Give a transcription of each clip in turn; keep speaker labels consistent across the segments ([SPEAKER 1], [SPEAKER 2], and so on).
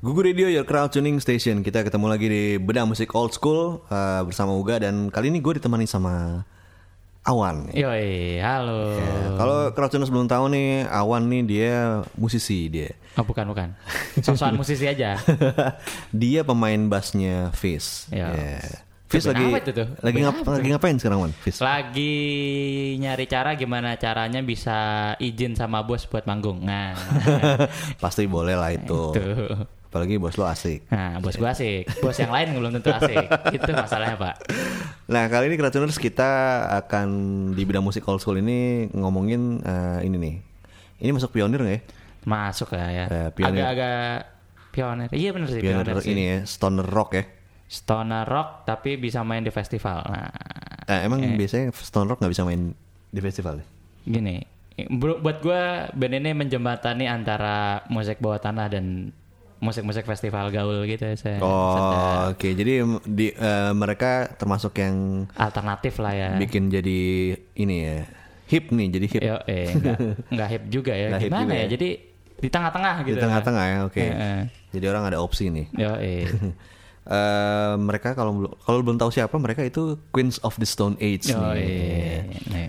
[SPEAKER 1] Gugu Radio Your Crowd Tuning Station Kita ketemu lagi di Bedah Musik Old School uh, Bersama Uga Dan kali ini gue ditemani sama Awan
[SPEAKER 2] Yoi, halo.
[SPEAKER 1] Ya, Kalau Crowd Tuners belum tahu nih Awan nih dia musisi dia
[SPEAKER 2] Oh bukan bukan. Sosokan musisi aja.
[SPEAKER 1] Dia pemain bassnya Fizz
[SPEAKER 2] Ya.
[SPEAKER 1] Fizz
[SPEAKER 2] Band
[SPEAKER 1] lagi
[SPEAKER 2] itu tuh?
[SPEAKER 1] lagi, ngap lagi ngapain sekarang Wan? Fizz?
[SPEAKER 2] Lagi nyari cara gimana caranya bisa izin sama bos buat manggung. Nah,
[SPEAKER 1] Pasti boleh lah itu
[SPEAKER 2] tuh.
[SPEAKER 1] Apalagi bos lo asik
[SPEAKER 2] Nah, bos gua asik. Bos yang lain belum tentu asik. Itu masalahnya, Pak.
[SPEAKER 1] Nah kali ini Kratuners kita akan di bidang musik old school ini ngomongin eh, ini nih. Ini masuk pionir nggak ya?
[SPEAKER 2] Masuk lah ya.
[SPEAKER 1] Eh, pionir.
[SPEAKER 2] Agak-agak pionir. Iya bener sih
[SPEAKER 1] Pionir,
[SPEAKER 2] pionir, sih.
[SPEAKER 1] ini ya, stoner rock ya.
[SPEAKER 2] Stoner rock tapi bisa main di festival. Nah,
[SPEAKER 1] Eh, emang biasanya stoner rock nggak bisa main di festival ya?
[SPEAKER 2] gini. Buat gua band ini menjembatani antara musik bawah tanah dan musik-musik festival gaul gitu ya. Saya
[SPEAKER 1] Oh oke, jadi di, eh, mereka termasuk yang
[SPEAKER 2] alternatif lah ya.
[SPEAKER 1] bikin jadi ini ya hip nih, jadi hip
[SPEAKER 2] Yo, eh, enggak, enggak hip juga ya.
[SPEAKER 1] Nggak hip
[SPEAKER 2] Gimana
[SPEAKER 1] juga
[SPEAKER 2] ya?
[SPEAKER 1] ya.
[SPEAKER 2] Jadi di tengah-tengah
[SPEAKER 1] di
[SPEAKER 2] gitu.
[SPEAKER 1] tengah-tengah ya. Oke,
[SPEAKER 2] Heeh.
[SPEAKER 1] jadi orang ada opsi nih.
[SPEAKER 2] Yo, eh.
[SPEAKER 1] Eh, mereka kalau belum kalau belum tahu siapa mereka itu Queens of the Stone Age
[SPEAKER 2] Yo,
[SPEAKER 1] nih.
[SPEAKER 2] Nih.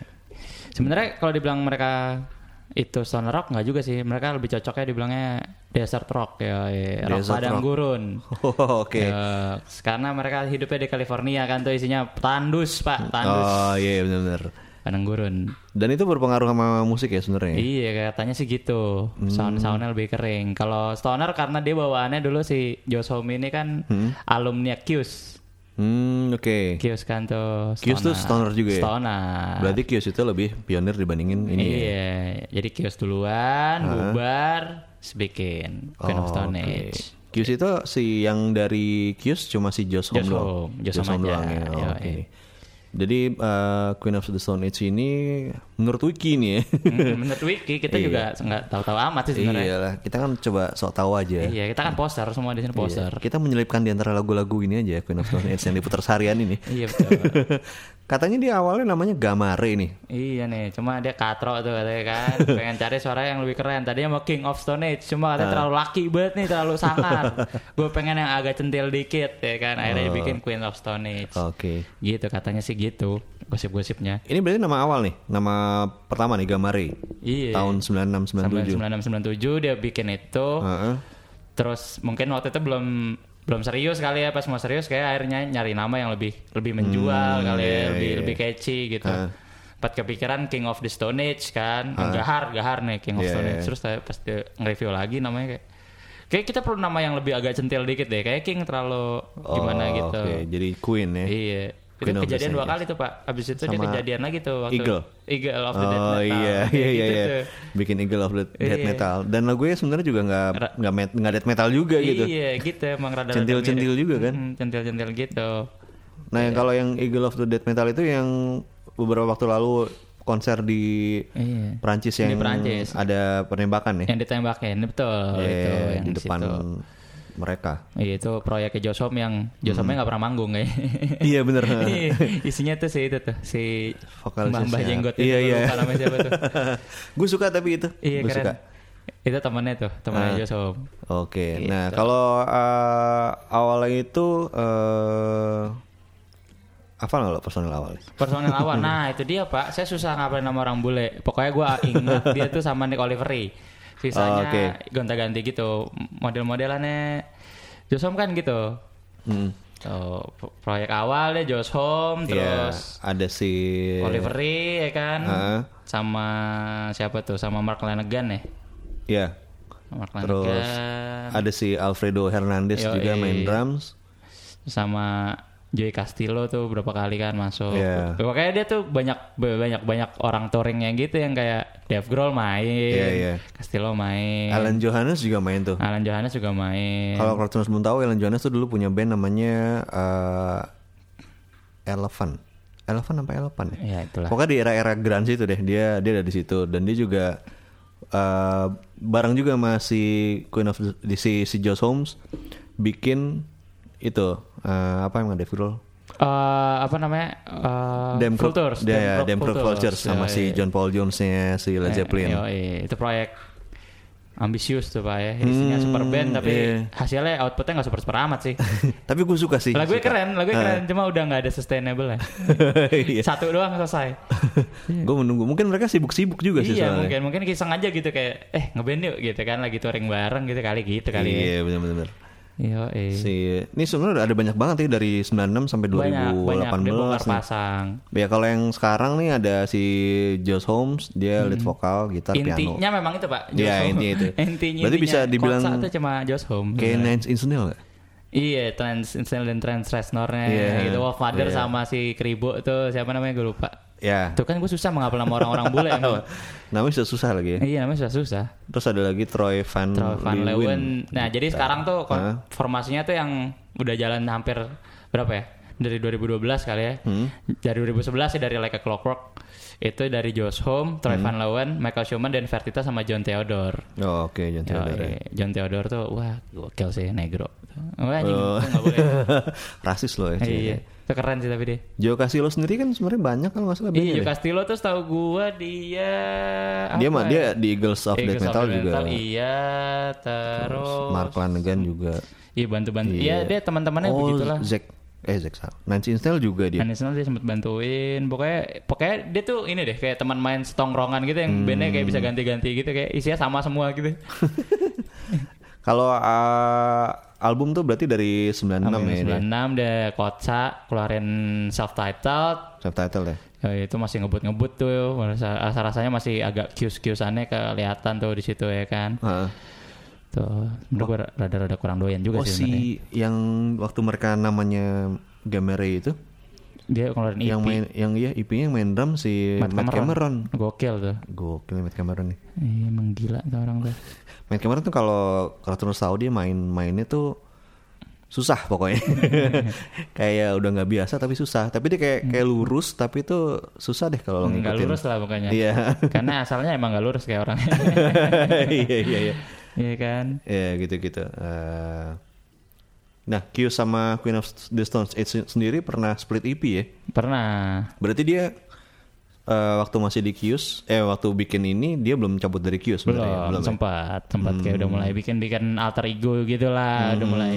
[SPEAKER 2] Sebenarnya kalau dibilang mereka itu stoner rock nggak juga sih. Mereka lebih cocoknya dibilangnya desert rock ya, eh. rock
[SPEAKER 1] Desert
[SPEAKER 2] padang
[SPEAKER 1] rock.
[SPEAKER 2] gurun.
[SPEAKER 1] Oh, Oke.
[SPEAKER 2] Ya, karena mereka hidupnya di California kan tuh isinya tandus pak, tandus
[SPEAKER 1] Oh iya benar-benar.
[SPEAKER 2] padang gurun.
[SPEAKER 1] Dan itu berpengaruh sama musik ya sebenarnya.
[SPEAKER 2] Iya katanya sih gitu.
[SPEAKER 1] Hmm.
[SPEAKER 2] Sound soundnya lebih kering. Kalau stoner karena dia bawaannya dulu si Josh Homme ini kan alumni Q's.
[SPEAKER 1] Hmm, oke.
[SPEAKER 2] Q's kan tuh.
[SPEAKER 1] Q's tuh stoner juga ya?
[SPEAKER 2] Stoner.
[SPEAKER 1] Berarti Kios itu lebih pionir dibandingin ini ya.
[SPEAKER 2] Iya. Jadi Q's duluan, bubar, terus bikin Queen of
[SPEAKER 1] Oh,
[SPEAKER 2] Stone
[SPEAKER 1] oke.
[SPEAKER 2] Age.
[SPEAKER 1] Kios itu si yang dari Kios cuma si Josh Homme
[SPEAKER 2] Josh. Homme, Josh Homme aja,
[SPEAKER 1] doang ya. Oh, oke. Jadi eh, Queen of the Stone Age ini menurut Wiki nih ya.
[SPEAKER 2] Hmm, Menurut Wiki kita juga nggak tahu-tahu amat sih sebenarnya.
[SPEAKER 1] Iyalah, kita kan coba sok tahu aja.
[SPEAKER 2] Iya, kita kan poster semua di sini poster.
[SPEAKER 1] Kita menyelipkan di antara lagu-lagu ini aja Queen of Stone Age yang diputar seharian ini.
[SPEAKER 2] Iya betul.
[SPEAKER 1] Katanya dia awalnya namanya Gamare nih.
[SPEAKER 2] Iya nih, cuma dia katro tuh katanya kan, pengen cari suara yang lebih keren. Tadinya mau King of Stone Age, cuma katanya terlalu laki banget nih, terlalu sangar. Gue pengen yang agak centil dikit ya kan, akhirnya dibikin Queen of Stone Age.
[SPEAKER 1] Oke.
[SPEAKER 2] Gitu katanya sih gitu, gosip-gosipnya.
[SPEAKER 1] Ini berarti nama awal nih, nama pertama nih Gamare.
[SPEAKER 2] Iya.
[SPEAKER 1] Tahun 9697.
[SPEAKER 2] 9697 dia bikin itu,
[SPEAKER 1] Heeh.
[SPEAKER 2] terus mungkin waktu itu belum belum serius kali ya pas mau serius kayak akhirnya nyari nama yang lebih lebih menjual kali ya
[SPEAKER 1] iya,
[SPEAKER 2] lebih
[SPEAKER 1] iya.
[SPEAKER 2] lebih catchy gitu
[SPEAKER 1] Ah.
[SPEAKER 2] Pas kepikiran King of the Stone Age kan gahar gahar nih King of
[SPEAKER 1] Iya,
[SPEAKER 2] Stone
[SPEAKER 1] iya.
[SPEAKER 2] Age terus saya pas nge-review lagi namanya kayak kayak kita perlu nama yang lebih agak centil dikit deh kayak King terlalu gimana
[SPEAKER 1] Oh,
[SPEAKER 2] gitu
[SPEAKER 1] Oke, jadi Queen ya.
[SPEAKER 2] iya itu kejadian dua
[SPEAKER 1] Age.
[SPEAKER 2] kali tuh pak abis itu dia
[SPEAKER 1] Sama
[SPEAKER 2] kejadian lagi tuh waktu
[SPEAKER 1] Eagle?
[SPEAKER 2] Eagle of the Dead
[SPEAKER 1] Oh
[SPEAKER 2] Metal
[SPEAKER 1] iya iya iya
[SPEAKER 2] gitu
[SPEAKER 1] iya.
[SPEAKER 2] tuh.
[SPEAKER 1] Bikin Eagle of the Dead
[SPEAKER 2] Iya.
[SPEAKER 1] Metal dan lagunya sebenarnya juga nggak nggak met, nggak death metal juga gitu.
[SPEAKER 2] Iya gitu emang rada
[SPEAKER 1] Centil-centil juga kan?
[SPEAKER 2] Centil-centil gitu.
[SPEAKER 1] Nah yang kalau yang Eagle of the Dead Metal itu yang beberapa waktu lalu konser di
[SPEAKER 2] Iya.
[SPEAKER 1] Perancis yang
[SPEAKER 2] Di Perancis.
[SPEAKER 1] ada penembakan ya.
[SPEAKER 2] Yang ditembakin betul
[SPEAKER 1] Iya,
[SPEAKER 2] itu yang
[SPEAKER 1] di depan
[SPEAKER 2] situ.
[SPEAKER 1] Mereka.
[SPEAKER 2] Iya itu proyeknya Josom yang Josomnya nggak pernah manggung kayak.
[SPEAKER 1] iya bener.
[SPEAKER 2] Iya, Isinya tuh si itu tuh si Mbah Mbah? Jenggot
[SPEAKER 1] Iya,
[SPEAKER 2] itu
[SPEAKER 1] iya.
[SPEAKER 2] lupa namanya siapa tuh.
[SPEAKER 1] Gue suka tapi itu.
[SPEAKER 2] Iya
[SPEAKER 1] Gue
[SPEAKER 2] keren.
[SPEAKER 1] suka.
[SPEAKER 2] Itu temannya tuh, temannya
[SPEAKER 1] Ah.
[SPEAKER 2] Josom.
[SPEAKER 1] Oke.
[SPEAKER 2] Gitu.
[SPEAKER 1] Nah kalau eh, awalnya itu eh apa nggak lo personil awalnya?
[SPEAKER 2] Personel awal. Nah, itu dia, Pak. Saya susah ngapalin nama orang bule. Pokoknya gua ingat dia tuh sama Nick Oliveri. Sisanya
[SPEAKER 1] Oh, oke.
[SPEAKER 2] gonta-ganti gitu. Model-modelannya Josom kan gitu.
[SPEAKER 1] Hmm.
[SPEAKER 2] Pro- proyek awal deh Josh Home
[SPEAKER 1] Iya,
[SPEAKER 2] terus
[SPEAKER 1] ada si
[SPEAKER 2] Oliveri ya kan.
[SPEAKER 1] Heeh.
[SPEAKER 2] Sama siapa tuh? Sama Mark Lanegan ya.
[SPEAKER 1] Iya.
[SPEAKER 2] Mark
[SPEAKER 1] Terus
[SPEAKER 2] Lanegan
[SPEAKER 1] ada si Alfredo Hernandez
[SPEAKER 2] Yoi.
[SPEAKER 1] juga main drums.
[SPEAKER 2] sama Joey Castillo tuh berapa kali kan masuk.
[SPEAKER 1] Iya.
[SPEAKER 2] Pokoknya dia tuh banyak banyak banyak orang touringnya gitu yang kayak Dave Grohl main,
[SPEAKER 1] Iya, iya.
[SPEAKER 2] Castillo main,
[SPEAKER 1] Alan Johannes juga main tuh.
[SPEAKER 2] Alan Johannes juga main.
[SPEAKER 1] Kalau Cartoons belum tahu, Alan Johannes tuh dulu punya band namanya eh, Elephant. Elephant apa Elephant ya?
[SPEAKER 2] Ya itulah.
[SPEAKER 1] Pokoknya di era-era grunge itu deh, dia dia ada di situ dan dia juga eh, bareng juga sama si Queen of the, si si Josh Holmes bikin itu eh, apa emang Dave Grohl?
[SPEAKER 2] Eh, apa namanya? Uh, Vultures.
[SPEAKER 1] dia ya,
[SPEAKER 2] Crook
[SPEAKER 1] Vultures sama
[SPEAKER 2] Yoi.
[SPEAKER 1] si John Paul Jones-nya si Led Zeppelin.
[SPEAKER 2] yoi. Itu proyek ambisius tuh pak ya isinya
[SPEAKER 1] Hmm,
[SPEAKER 2] super band tapi
[SPEAKER 1] iya.
[SPEAKER 2] hasilnya outputnya nggak super super amat sih
[SPEAKER 1] Tapi gue suka sih.
[SPEAKER 2] lagunya
[SPEAKER 1] Suka.
[SPEAKER 2] keren lagunya keren cuma udah nggak ada sustainable ya
[SPEAKER 1] Iya.
[SPEAKER 2] satu doang selesai
[SPEAKER 1] gue menunggu. Mungkin mereka sibuk-sibuk juga sih
[SPEAKER 2] iya
[SPEAKER 1] soalnya.
[SPEAKER 2] mungkin mungkin iseng aja gitu kayak eh ngeband yuk gitu kan lagi touring bareng gitu kali gitu kali ya
[SPEAKER 1] Iya benar-benar.
[SPEAKER 2] Iya eh.
[SPEAKER 1] Si ini sebenarnya ada banyak banget ya dari 96 sampai 2018.
[SPEAKER 2] banyak banyak pasang
[SPEAKER 1] Ya kalau yang sekarang nih ada si Josh Holmes, dia lead vokal, gitar, piano.
[SPEAKER 2] Hmm. intinya memang itu pak
[SPEAKER 1] Iya, intinya itu.
[SPEAKER 2] intinya
[SPEAKER 1] Berarti bisa
[SPEAKER 2] intinya.
[SPEAKER 1] dibilang
[SPEAKER 2] tuh cuma Josh Home
[SPEAKER 1] Kayak Nine Inch Nails?
[SPEAKER 2] Iya, Trans Insel dan Trans Reznor-nya
[SPEAKER 1] Iya,
[SPEAKER 2] gitu. Wolf Mother
[SPEAKER 1] iya.
[SPEAKER 2] sama si Kribo tuh siapa namanya gue lupa.
[SPEAKER 1] Ya.
[SPEAKER 2] Tuh kan gue susah menghafal nama orang-orang bule emang.
[SPEAKER 1] Namanya sudah susah lagi ya.
[SPEAKER 2] iya, namanya susah susah.
[SPEAKER 1] Terus ada lagi Troy Van,
[SPEAKER 2] Troy Van Leeuwen. Nah, jadi sekarang tuh formasinya tuh yang udah jalan hampir berapa ya? Dari 2012 kali ya.
[SPEAKER 1] Hmm.
[SPEAKER 2] Dari 2011 sih dari Like a Clockwork. Itu dari Josh Home, Troy
[SPEAKER 1] Hmm.
[SPEAKER 2] Van Leeuwen, Michael Schumann dan Vertita sama John Theodore.
[SPEAKER 1] Oh, oke, jangan
[SPEAKER 2] Yo,
[SPEAKER 1] Theodore.
[SPEAKER 2] eh, John Theodore tuh wah gokil sih negro. Wah, anjing,
[SPEAKER 1] Oh.
[SPEAKER 2] boleh.
[SPEAKER 1] Rasis loh ya.
[SPEAKER 2] iya,
[SPEAKER 1] Iya.
[SPEAKER 2] itu keren sih tapi dia.
[SPEAKER 1] Joe Castillo sendiri kan sebenarnya banyak kalau nggak salah
[SPEAKER 2] Iya, Joe. Castillo tuh setahu gua dia
[SPEAKER 1] Dia mah
[SPEAKER 2] ya?
[SPEAKER 1] dia di Eagles of
[SPEAKER 2] Eagles
[SPEAKER 1] Death Metal juga.
[SPEAKER 2] Iya, terus
[SPEAKER 1] Mark Lanigan juga.
[SPEAKER 2] Iya bantu-bantu. Iya, dia teman-temannya
[SPEAKER 1] oh,
[SPEAKER 2] begitulah.
[SPEAKER 1] Zack eh Zack. Nine Inch Nails juga dia.
[SPEAKER 2] National dia sempat bantuin. Pokoknya pokoknya dia tuh ini deh kayak teman main setongkrongan gitu yang bandnya kayak bisa
[SPEAKER 1] Hmm.
[SPEAKER 2] ganti-ganti gitu kayak isinya sama semua gitu.
[SPEAKER 1] Kalau uh, album tuh berarti dari 96 ya dia.
[SPEAKER 2] 96 dia Kotsa keluarin self titled
[SPEAKER 1] Subtitle ya.
[SPEAKER 2] Ya, itu masih ngebut-ngebut tuh. Rasa rasanya masih agak kius-kiusannya kelihatan tuh di situ ya kan.
[SPEAKER 1] Heeh.
[SPEAKER 2] Tuh, menurut gue rada-rada kurang doyan juga
[SPEAKER 1] Oh
[SPEAKER 2] sih sebenarnya.
[SPEAKER 1] si yang waktu mereka namanya Gamere itu
[SPEAKER 2] Dia keluarin EP.
[SPEAKER 1] yang main yang iya IP-nya yang main drum si
[SPEAKER 2] Matt
[SPEAKER 1] Matt, Cameron.
[SPEAKER 2] Gokil tuh.
[SPEAKER 1] Gokil Matt Cameron nih.
[SPEAKER 2] Iya, emang gila tuh orang tuh.
[SPEAKER 1] Matt Cameron tuh kalau terus tahu dia main-mainnya tuh susah pokoknya. kayak udah nggak biasa tapi susah. Tapi dia kayak kayak lurus tapi itu susah deh kalau lo
[SPEAKER 2] Nggak
[SPEAKER 1] ngikutin.
[SPEAKER 2] lurus lah pokoknya.
[SPEAKER 1] Iya.
[SPEAKER 2] Karena asalnya emang gak lurus kayak orangnya.
[SPEAKER 1] Iya iya iya.
[SPEAKER 2] Iya kan?
[SPEAKER 1] Ya gitu-gitu. Eh, nah, Q sama Queen of the Stones Age sendiri pernah split EP ya.
[SPEAKER 2] Pernah.
[SPEAKER 1] Berarti dia eh, waktu masih di Kius, eh waktu bikin ini dia belum cabut dari Kius
[SPEAKER 2] Belum,
[SPEAKER 1] sebenarnya. ya?
[SPEAKER 2] sempat. Sempat kayak udah mulai bikin-bikin alter ego gitu lah. Udah mulai.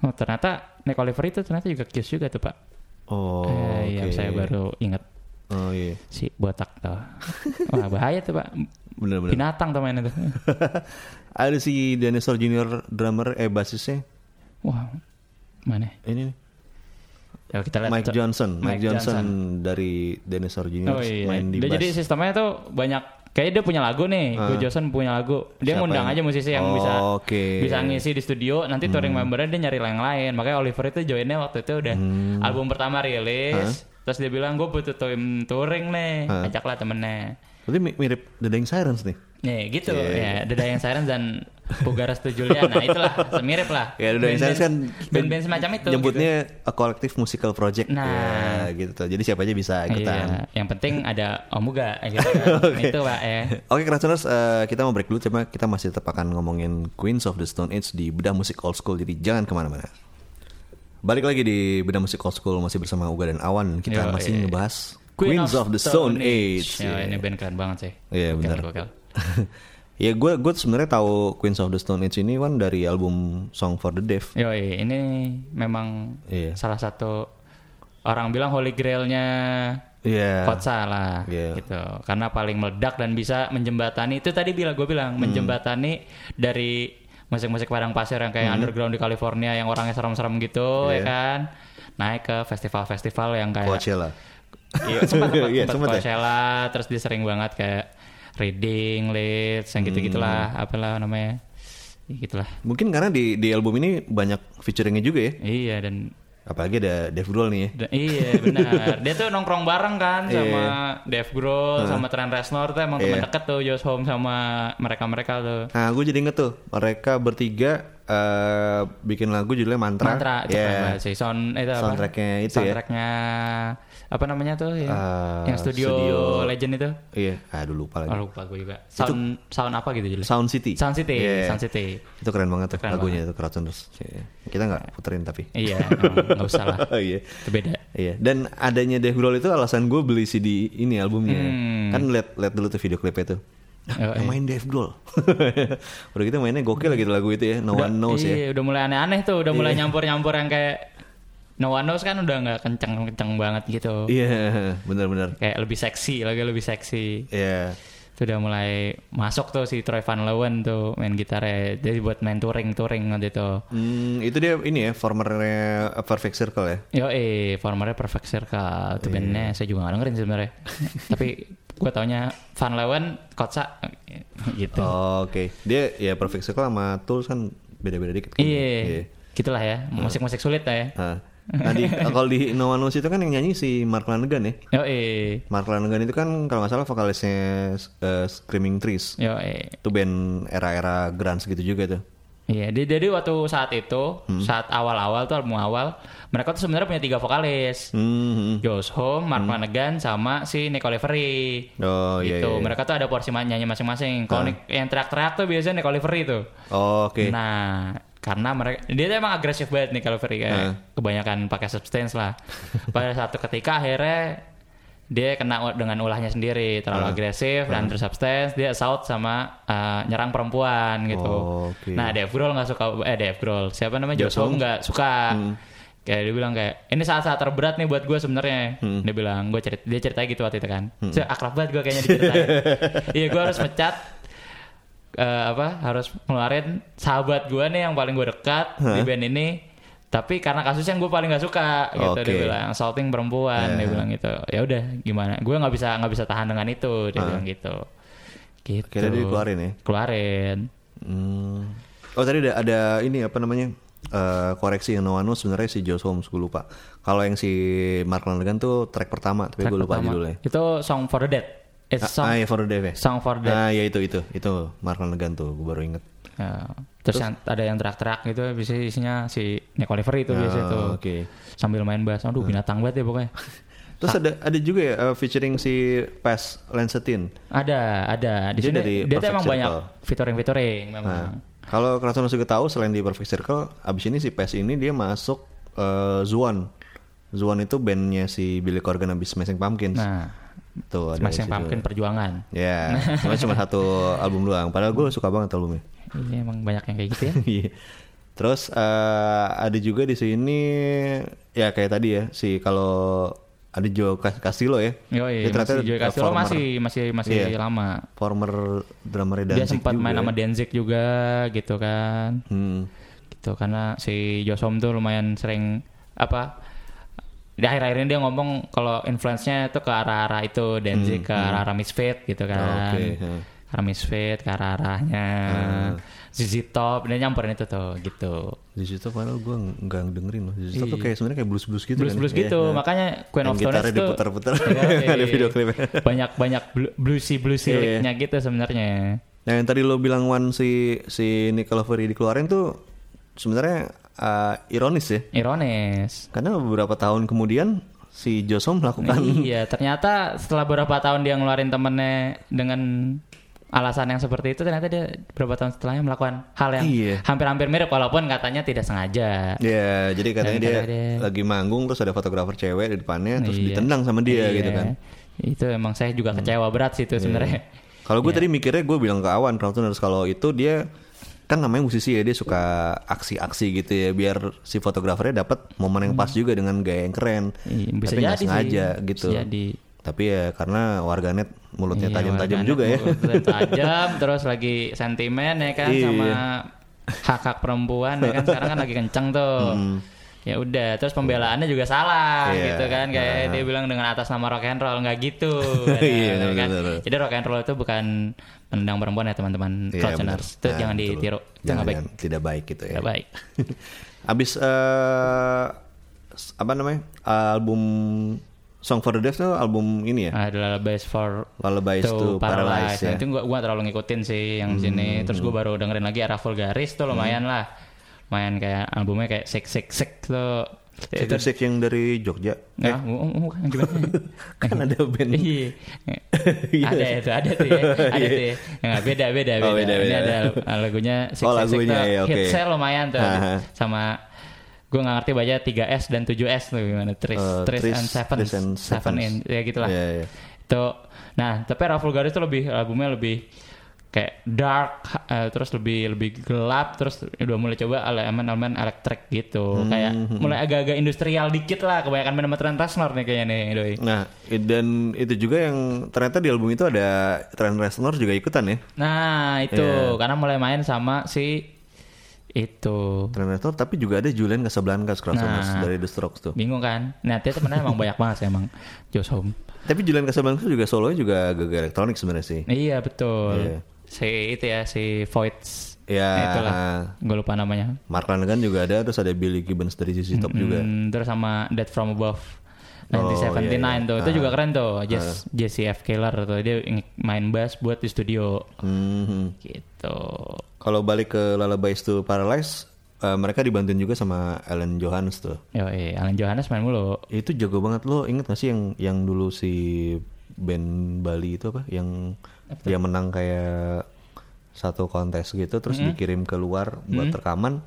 [SPEAKER 2] Oh ternyata Nick Oliver itu ternyata juga kiss juga tuh pak.
[SPEAKER 1] Oh,
[SPEAKER 2] eh, Yang
[SPEAKER 1] oke.
[SPEAKER 2] saya baru inget
[SPEAKER 1] Oh iya.
[SPEAKER 2] si botak tuh. Wah bahaya tuh pak.
[SPEAKER 1] Bener-bener.
[SPEAKER 2] Binatang tuh mainnya tuh.
[SPEAKER 1] Ada si Dinosaur Junior drummer eh basisnya
[SPEAKER 2] Wah mana?
[SPEAKER 1] ini nih,
[SPEAKER 2] Ya kita lihat.
[SPEAKER 1] Mike. Johnson. Mike,
[SPEAKER 2] Mike
[SPEAKER 1] Johnson,
[SPEAKER 2] Johnson.
[SPEAKER 1] dari Dinosaur Junior
[SPEAKER 2] Oh iya.
[SPEAKER 1] main di
[SPEAKER 2] Dia
[SPEAKER 1] bass.
[SPEAKER 2] jadi sistemnya tuh banyak Kayaknya dia punya lagu nih, Gue Johnson punya lagu. Dia
[SPEAKER 1] Siapa
[SPEAKER 2] ngundang
[SPEAKER 1] yang-
[SPEAKER 2] aja musisi yang
[SPEAKER 1] Oh,
[SPEAKER 2] bisa.
[SPEAKER 1] Hmm.
[SPEAKER 2] bisa ngisi di studio. Nanti touring membernya dia nyari yang lain. Makanya Oliver itu joinnya waktu itu udah
[SPEAKER 1] Hmm.
[SPEAKER 2] album pertama rilis. Terus dia bilang gue butuh tim touring nih,
[SPEAKER 1] Hah?
[SPEAKER 2] ajaklah temennya.
[SPEAKER 1] Berarti mi- mirip The Dying Sirens nih.
[SPEAKER 2] Nih gitu
[SPEAKER 1] Iya,
[SPEAKER 2] ya, The Dying Sirens dan Pugaras Julian. Nah itulah semirip lah.
[SPEAKER 1] Ya The Dying Sirens kan
[SPEAKER 2] band-band semacam itu.
[SPEAKER 1] Nyebutnya a collective musical project.
[SPEAKER 2] Nah.
[SPEAKER 1] Ya, gitu tuh. Jadi siapa aja bisa
[SPEAKER 2] gitu.
[SPEAKER 1] ikutan.
[SPEAKER 2] Iya, yang penting ada Omuga gitu kan. Itu Pak ya.
[SPEAKER 1] Oke, Krasuners, eh, kita mau break dulu. Cuma kita masih tetap akan ngomongin Queens of the Stone Age di Bedah Musik Old School. Jadi jangan ke mana-mana. Balik lagi di Bedah Musik Old School masih bersama Uga dan Awan. Kita
[SPEAKER 2] Yo,
[SPEAKER 1] masih
[SPEAKER 2] iya.
[SPEAKER 1] ngebahas Queens of, the Stone, Age.
[SPEAKER 2] Ya,
[SPEAKER 1] Iya.
[SPEAKER 2] ini band keren banget sih.
[SPEAKER 1] Iya,
[SPEAKER 2] Gokil,
[SPEAKER 1] benar. ya gue gue sebenarnya tahu Queens of the Stone Age ini kan dari album Song for the Deaf.
[SPEAKER 2] Yo, ini memang
[SPEAKER 1] Iya.
[SPEAKER 2] salah satu orang bilang holy grailnya
[SPEAKER 1] Iya.
[SPEAKER 2] Kotsa lah
[SPEAKER 1] Iya.
[SPEAKER 2] gitu. Karena paling meledak dan bisa menjembatani itu tadi bilang gue bilang
[SPEAKER 1] Hmm.
[SPEAKER 2] menjembatani dari musik-musik padang pasir yang kayak underground di California yang orangnya serem-serem gitu
[SPEAKER 1] Hmm. Iya.
[SPEAKER 2] ya kan. Naik ke festival-festival yang kayak
[SPEAKER 1] Coachella.
[SPEAKER 2] Iya, sempat sempat,
[SPEAKER 1] Iya,
[SPEAKER 2] sempat
[SPEAKER 1] ya?
[SPEAKER 2] Coachella, terus dia sering banget kayak reading, leads, yang gitu-gitulah,
[SPEAKER 1] Hmm.
[SPEAKER 2] apalah namanya. Ya, gitulah.
[SPEAKER 1] Mungkin karena di di album ini banyak featuringnya juga ya.
[SPEAKER 2] Iya dan
[SPEAKER 1] Apalagi ada Dave Grohl nih ya.
[SPEAKER 2] iya benar. dia tuh nongkrong bareng kan sama Dave Grohl, sama Trent Reznor tuh emang teman
[SPEAKER 1] Iya.
[SPEAKER 2] deket tuh Josh Home sama mereka-mereka tuh.
[SPEAKER 1] Nah, gue jadi inget tuh mereka bertiga eh, bikin lagu judulnya Mantra.
[SPEAKER 2] Mantra itu
[SPEAKER 1] Ya.
[SPEAKER 2] keren banget sih. Sound itu apa?
[SPEAKER 1] Soundtracknya itu ya.
[SPEAKER 2] Soundtracknya apa namanya tuh ya?
[SPEAKER 1] Eh,
[SPEAKER 2] yang studio,
[SPEAKER 1] studio-
[SPEAKER 2] Legend itu.
[SPEAKER 1] Iya, aduh lupa lagi.
[SPEAKER 2] Oh, lupa gue juga. Sound sound apa gitu jelas?
[SPEAKER 1] Sound City.
[SPEAKER 2] Sound City,
[SPEAKER 1] Iya.
[SPEAKER 2] Sound City.
[SPEAKER 1] Itu keren banget tuh
[SPEAKER 2] Keren
[SPEAKER 1] lagunya itu Crowdtuners. Iya. Kita nggak puterin tapi.
[SPEAKER 2] Iya, nggak usah lah.
[SPEAKER 1] iya.
[SPEAKER 2] Itu beda.
[SPEAKER 1] Iya, dan adanya Dave Grohl itu alasan gue beli CD ini albumnya.
[SPEAKER 2] Hmm.
[SPEAKER 1] Kan lihat lihat dulu tuh video klipnya tuh.
[SPEAKER 2] Oh,
[SPEAKER 1] yang main Dave Grohl. udah gitu mainnya gokil gitu lagu itu ya, No
[SPEAKER 2] Udah-
[SPEAKER 1] One Knows ya.
[SPEAKER 2] iya, udah mulai aneh-aneh tuh, udah mulai nyampur-nyampur yang kayak No One Knows kan udah nggak kenceng-kenceng banget gitu.
[SPEAKER 1] Iya, benar-benar.
[SPEAKER 2] Kayak lebih seksi, lagi lebih seksi.
[SPEAKER 1] Iya.
[SPEAKER 2] Itu udah mulai masuk tuh si Troy Van Leeuwen tuh main gitarnya. Jadi buat main touring-touring waktu itu.
[SPEAKER 1] Hmm, itu dia ini ya, formernya Perfect Circle ya.
[SPEAKER 2] Yo eh, formernya Perfect Circle. Itu
[SPEAKER 1] Iya.
[SPEAKER 2] bandnya saya juga gak dengerin sebenarnya. Tapi gue taunya Van Leeuwen, Kotsa gitu.
[SPEAKER 1] Oh, Oke, dia ya Perfect Circle sama Tools kan beda-beda dikit. kan?
[SPEAKER 2] Iya, gitulah ya. Musik-musik sulit lah ya.
[SPEAKER 1] Nah, nah di, kalau di No One Knows itu kan yang nyanyi si Mark Lanegan ya.
[SPEAKER 2] Yo eh,
[SPEAKER 1] Mark Lanegan itu kan kalau nggak salah vokalisnya eh, Screaming Trees.
[SPEAKER 2] yo eh.
[SPEAKER 1] Itu band era-era grunge gitu juga tuh.
[SPEAKER 2] Iya, di- jadi waktu saat itu,
[SPEAKER 1] Hmm.
[SPEAKER 2] saat awal-awal tuh album awal, mereka tuh sebenarnya punya tiga vokalis.
[SPEAKER 1] Hmm.
[SPEAKER 2] Josh Home, Mark Lanegan, sama si Nick Olivery.
[SPEAKER 1] Oh iya.
[SPEAKER 2] gitu.
[SPEAKER 1] iya. Ah.
[SPEAKER 2] Mereka tuh ada porsi nyanyi masing-masing. Kalau Nick- yang teriak-teriak tuh biasanya Nick Olivery tuh.
[SPEAKER 1] Oh, Oke.
[SPEAKER 2] Nah, karena mereka dia tuh emang agresif banget nih Olivery kayak
[SPEAKER 1] Ah.
[SPEAKER 2] kebanyakan pakai substance lah. Pada satu ketika akhirnya dia kena dengan ulahnya sendiri terlalu
[SPEAKER 1] Ah.
[SPEAKER 2] agresif dan bersubstance dia assault sama uh, nyerang perempuan gitu.
[SPEAKER 1] Oh, oke.
[SPEAKER 2] Nah Dave Grohl nggak suka eh Dave Grohl siapa namanya Homme
[SPEAKER 1] Homme.
[SPEAKER 2] nggak suka.
[SPEAKER 1] Hmm.
[SPEAKER 2] Kayak dia bilang kayak ini saat-saat terberat nih buat gue sebenarnya.
[SPEAKER 1] Hmm.
[SPEAKER 2] Dia bilang gue cerita dia cerita gitu waktu itu kan. So, akrab banget gue kayaknya diceritain. Iya gue harus mecat eh, apa harus ngeluarin sahabat gue nih yang paling gue dekat di band ini tapi karena kasus yang gue paling gak suka gitu
[SPEAKER 1] Oke.
[SPEAKER 2] dia bilang assaulting perempuan dia
[SPEAKER 1] Eh.
[SPEAKER 2] bilang gitu ya udah gimana gue nggak bisa nggak bisa tahan dengan itu dia
[SPEAKER 1] Ah.
[SPEAKER 2] bilang gitu gitu
[SPEAKER 1] Akhirnya dia keluarin ya.
[SPEAKER 2] keluarin
[SPEAKER 1] Hmm. Oh tadi ada, ada ini apa namanya eh, koreksi yang No One Knows sebenarnya si Josh Holmes gue lupa. Kalau yang si Mark Lanegan tuh track pertama tapi
[SPEAKER 2] Track
[SPEAKER 1] gue lupa
[SPEAKER 2] pertama.
[SPEAKER 1] judulnya.
[SPEAKER 2] itu Song for the Dead It's
[SPEAKER 1] Ah,
[SPEAKER 2] song,
[SPEAKER 1] ah, ya for the Deaf ya.
[SPEAKER 2] song for the Dead
[SPEAKER 1] Ah ya itu itu itu Mark Lanegan tuh gue baru inget.
[SPEAKER 2] Ya. Terus, yang ada yang teriak-teriak gitu bisa isinya si Nick Oliver itu biasa
[SPEAKER 1] Ah,
[SPEAKER 2] tuh
[SPEAKER 1] Oke.
[SPEAKER 2] sambil main bass aduh binatang banget ya pokoknya
[SPEAKER 1] Terus ada ada juga ya eh, featuring si Pes Lancetin.
[SPEAKER 2] ada ada di
[SPEAKER 1] Dia
[SPEAKER 2] sini
[SPEAKER 1] dari
[SPEAKER 2] dia emang banyak
[SPEAKER 1] Circle.
[SPEAKER 2] featuring featuring memang
[SPEAKER 1] Nah, kalau Kraton juga tahu selain di Perfect Circle, abis ini si Pes ini dia masuk eh, Zuan. Zuan itu bandnya si Billy Corgan abis Smashing Pumpkins.
[SPEAKER 2] nah
[SPEAKER 1] Tuh ada
[SPEAKER 2] Smashing. Pumpkin perjuangan
[SPEAKER 1] Ya, cuma cuma satu album doang. Padahal gue suka banget albumnya.
[SPEAKER 2] Iya emang banyak yang kayak gitu ya
[SPEAKER 1] Iya. Terus eh, ada juga di sini ya kayak tadi ya si kalau ada Joe Cas- Castillo ya.
[SPEAKER 2] Yo,
[SPEAKER 1] Dia ternyata
[SPEAKER 2] masih Joey
[SPEAKER 1] eh,
[SPEAKER 2] Castillo
[SPEAKER 1] former-
[SPEAKER 2] masih masih masih
[SPEAKER 1] Iya.
[SPEAKER 2] lama.
[SPEAKER 1] former drummer
[SPEAKER 2] Dia
[SPEAKER 1] Danzig
[SPEAKER 2] sempat
[SPEAKER 1] juga
[SPEAKER 2] main
[SPEAKER 1] ya.
[SPEAKER 2] sama Danzig juga gitu kan.
[SPEAKER 1] Hmm.
[SPEAKER 2] Gitu karena si Josom tuh lumayan sering apa di akhir-akhir ini dia ngomong kalau influence-nya itu ke arah-arah itu Danzig ke arah-arah Misfit gitu kan.
[SPEAKER 1] Hmm, Oke, Hmm. Ha.
[SPEAKER 2] Ke arah Misfit ke arah-arahnya ZZ Top dia nyamperin itu tuh gitu.
[SPEAKER 1] Di situ padahal gue nggak dengerin loh. Di situ tuh kayak sebenarnya kayak blues blues gitu
[SPEAKER 2] Blues blues
[SPEAKER 1] kan.
[SPEAKER 2] gitu,
[SPEAKER 1] Iya,
[SPEAKER 2] makanya Queen
[SPEAKER 1] Yang
[SPEAKER 2] of Stone Age tuh
[SPEAKER 1] diputar-putar.
[SPEAKER 2] Iya,
[SPEAKER 1] Ada
[SPEAKER 2] iya.
[SPEAKER 1] video klipnya.
[SPEAKER 2] banyak banyak blu- bluesy bluesy
[SPEAKER 1] Iya.
[SPEAKER 2] licknya gitu sebenarnya.
[SPEAKER 1] Nah yang tadi lo bilang One si si Nick Lavery dikeluarin tuh sebenarnya eh, ironis ya.
[SPEAKER 2] Ironis.
[SPEAKER 1] Karena beberapa tahun kemudian si Josom melakukan
[SPEAKER 2] iya, ternyata setelah beberapa tahun dia ngeluarin temennya dengan alasan yang seperti itu ternyata dia beberapa tahun setelahnya melakukan hal yang
[SPEAKER 1] Iya.
[SPEAKER 2] hampir-hampir mirip walaupun katanya tidak sengaja.
[SPEAKER 1] Ya, jadi katanya dia,
[SPEAKER 2] dia-
[SPEAKER 1] lagi manggung terus ada fotografer cewek di depannya terus
[SPEAKER 2] Iya.
[SPEAKER 1] ditendang sama dia
[SPEAKER 2] Iya.
[SPEAKER 1] gitu kan.
[SPEAKER 2] Itu emang saya juga kecewa berat sih itu sebenarnya.
[SPEAKER 1] Kalau
[SPEAKER 2] Iya.
[SPEAKER 1] gue tadi mikirnya gue bilang ke Awan Crowdtuners kalau itu dia kan namanya musisi ya dia suka aksi-aksi gitu ya biar si fotografernya dapat momen yang pas juga dengan gaya yang keren.
[SPEAKER 2] Iya, bisa
[SPEAKER 1] Tapi
[SPEAKER 2] jadi sih.
[SPEAKER 1] sengaja
[SPEAKER 2] Bisa
[SPEAKER 1] gitu.
[SPEAKER 2] jadi.
[SPEAKER 1] Tapi ya karena warganet mulutnya
[SPEAKER 2] Iya,
[SPEAKER 1] tajam-tajam juga ya.
[SPEAKER 2] tajam terus lagi sentimen ya kan
[SPEAKER 1] Iya.
[SPEAKER 2] sama hak hak perempuan ya kan sekarang kan lagi kenceng tuh ya udah terus pembelaannya juga salah
[SPEAKER 1] Hmm. Iya.
[SPEAKER 2] gitu kan kayak dia bilang dengan atas nama rock and roll nggak gitu
[SPEAKER 1] Iya,
[SPEAKER 2] ya kan?
[SPEAKER 1] betul.
[SPEAKER 2] jadi rock and roll itu bukan menendang perempuan ya teman-teman
[SPEAKER 1] Iya,
[SPEAKER 2] crowdtuners
[SPEAKER 1] benar.
[SPEAKER 2] itu
[SPEAKER 1] Nah,
[SPEAKER 2] jangan
[SPEAKER 1] betul.
[SPEAKER 2] ditiru itu
[SPEAKER 1] Jangan,
[SPEAKER 2] baik
[SPEAKER 1] jangan. tidak baik gitu ya.
[SPEAKER 2] nggak baik
[SPEAKER 1] Abis eh apa namanya album Song for the Deaf tuh album ini ya,
[SPEAKER 2] adalah best for
[SPEAKER 1] Lullabies to, Paralyze ya.
[SPEAKER 2] Nah, itu gua, gua terlalu ngikutin sih yang sini. Terus gua baru dengerin lagi era Vulgaris tuh lumayan lah. Lumayan kayak albumnya kayak Sick Sick Sick tuh.
[SPEAKER 1] Itu Six yang dari Jogja.
[SPEAKER 2] Nah, bukan gimana?
[SPEAKER 1] Kan ada band.
[SPEAKER 2] Iya. ada itu, ada tuh ya. Ada tuh ya. Nggak, beda, beda, beda.
[SPEAKER 1] Oh, beda,
[SPEAKER 2] Ini ada lagunya Sick
[SPEAKER 1] Oh,
[SPEAKER 2] Sick Sick
[SPEAKER 1] lagunya, ya, oke.
[SPEAKER 2] Hitsnya lumayan tuh.
[SPEAKER 1] Aha.
[SPEAKER 2] Sama gue nggak ngerti baca 3S dan 7S tuh gimana. Tris,
[SPEAKER 1] Eh,
[SPEAKER 2] Tris,
[SPEAKER 1] Tris-
[SPEAKER 2] and Seven.
[SPEAKER 1] And
[SPEAKER 2] Seven in. Ya gitulah.
[SPEAKER 1] Iya, iya.
[SPEAKER 2] Itu nah, tapi Era Vulgaris itu lebih albumnya lebih kayak dark eh, terus lebih lebih gelap terus udah mulai coba elemen-elemen elektrik gitu kayak mulai agak-agak industrial dikit lah kebanyakan band sama Trent Reznor nih kayaknya nih doi
[SPEAKER 1] Nah, dan itu juga yang ternyata di album itu ada Trent Reznor juga ikutan ya.
[SPEAKER 2] nah itu
[SPEAKER 1] Iya.
[SPEAKER 2] karena mulai main sama si itu
[SPEAKER 1] Reznor tapi juga ada Julian Casablancas Crossovers
[SPEAKER 2] Nah.
[SPEAKER 1] dari The Strokes tuh.
[SPEAKER 2] bingung kan nah dia temennya emang banyak banget sih emang Josh Home
[SPEAKER 1] Tapi Julian Casablancas juga solonya juga agak elektronik sebenarnya sih.
[SPEAKER 2] iya betul
[SPEAKER 1] Iya.
[SPEAKER 2] si itu ya si Voids
[SPEAKER 1] Ya,
[SPEAKER 2] itulah gue lupa namanya
[SPEAKER 1] Mark Lanegan juga ada, terus ada Billy Gibbons dari sisi top juga.
[SPEAKER 2] Hmm, terus sama Dead From Above
[SPEAKER 1] Oh,
[SPEAKER 2] 1979
[SPEAKER 1] iya, iya.
[SPEAKER 2] tuh itu
[SPEAKER 1] Ah.
[SPEAKER 2] juga keren tuh Jess, Jesse F. Keller tuh dia main bass buat di studio
[SPEAKER 1] Hmm.
[SPEAKER 2] gitu
[SPEAKER 1] Kalau balik ke Lullabies to Paralyze, eh, mereka dibantuin juga sama Alan Johannes tuh.
[SPEAKER 2] Yo, Alan Johannes main mulu
[SPEAKER 1] Itu jago banget lo, inget gak sih yang yang dulu si band Bali itu apa? Yang dia menang kayak satu kontes gitu, terus dikirim keluar buat rekaman.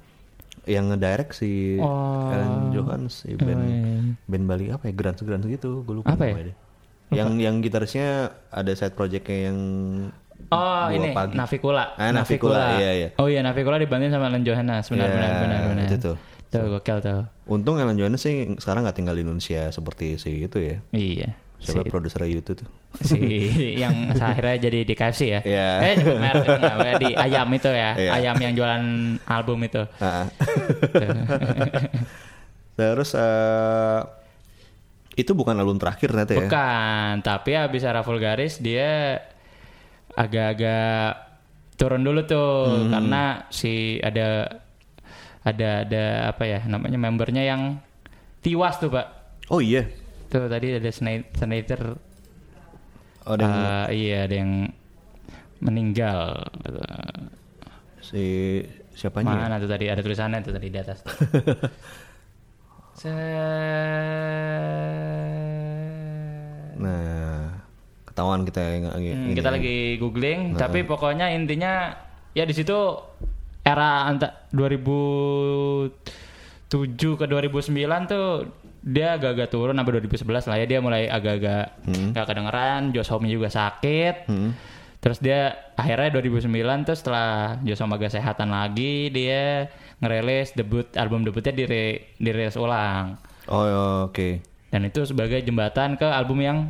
[SPEAKER 1] Yang ngedirect si
[SPEAKER 2] Oh.
[SPEAKER 1] Alan Johannes, si band
[SPEAKER 2] iya.
[SPEAKER 1] band Bali apa ya? Grants Grants gitu, gue lupa
[SPEAKER 2] Apa ya?
[SPEAKER 1] deh. Yang yang gitarisnya ada side projectnya yang
[SPEAKER 2] Oh ini
[SPEAKER 1] pagi.
[SPEAKER 2] Navikula.
[SPEAKER 1] Ah, Navikula, iya, iya.
[SPEAKER 2] Oh iya Navikula dibantuin sama Alan Johannes. Benar
[SPEAKER 1] Iya,
[SPEAKER 2] benar benar benar.
[SPEAKER 1] itu tuh.
[SPEAKER 2] Tuh gokil tuh.
[SPEAKER 1] Untung Alan Johannes sih sekarang nggak tinggal di Indonesia seperti si itu ya.
[SPEAKER 2] Iya.
[SPEAKER 1] Siapa
[SPEAKER 2] Si,
[SPEAKER 1] produser YouTube tuh?
[SPEAKER 2] si yang akhirnya jadi di KFC ya.
[SPEAKER 1] Iya.
[SPEAKER 2] Eh merek di ayam itu ya.
[SPEAKER 1] Iya.
[SPEAKER 2] Ayam yang jualan album itu.
[SPEAKER 1] Terus eh itu bukan album terakhir ternyata ya?
[SPEAKER 2] Bukan, tapi habis era Vulgaris dia agak-agak turun dulu tuh
[SPEAKER 1] Hmm.
[SPEAKER 2] karena si ada ada ada apa ya namanya membernya yang tiwas tuh pak
[SPEAKER 1] Oh iya.
[SPEAKER 2] tuh tadi ada Snyder
[SPEAKER 1] Oh dan
[SPEAKER 2] eh, iya ada yang meninggal
[SPEAKER 1] si siapanya? ya?
[SPEAKER 2] mana tuh tadi ada tulisannya tuh tadi di atas Se-
[SPEAKER 1] Nah, ketahuan kita yang lagi.
[SPEAKER 2] Hmm,
[SPEAKER 1] ini.
[SPEAKER 2] kita lagi googling, tapi pokoknya intinya ya di situ era anta 2007 ke 2009 tuh dia agak-agak turun sampai 2011 lah ya dia mulai agak-agak nggak kedengeran, Josh Homme juga sakit.
[SPEAKER 1] Hmm.
[SPEAKER 2] Terus dia akhirnya 2009 tuh setelah Josh Homme agak sehatan lagi dia ngerilis debut album debutnya dire, dirilis ulang.
[SPEAKER 1] Oh oke.
[SPEAKER 2] Dan itu sebagai jembatan ke album yang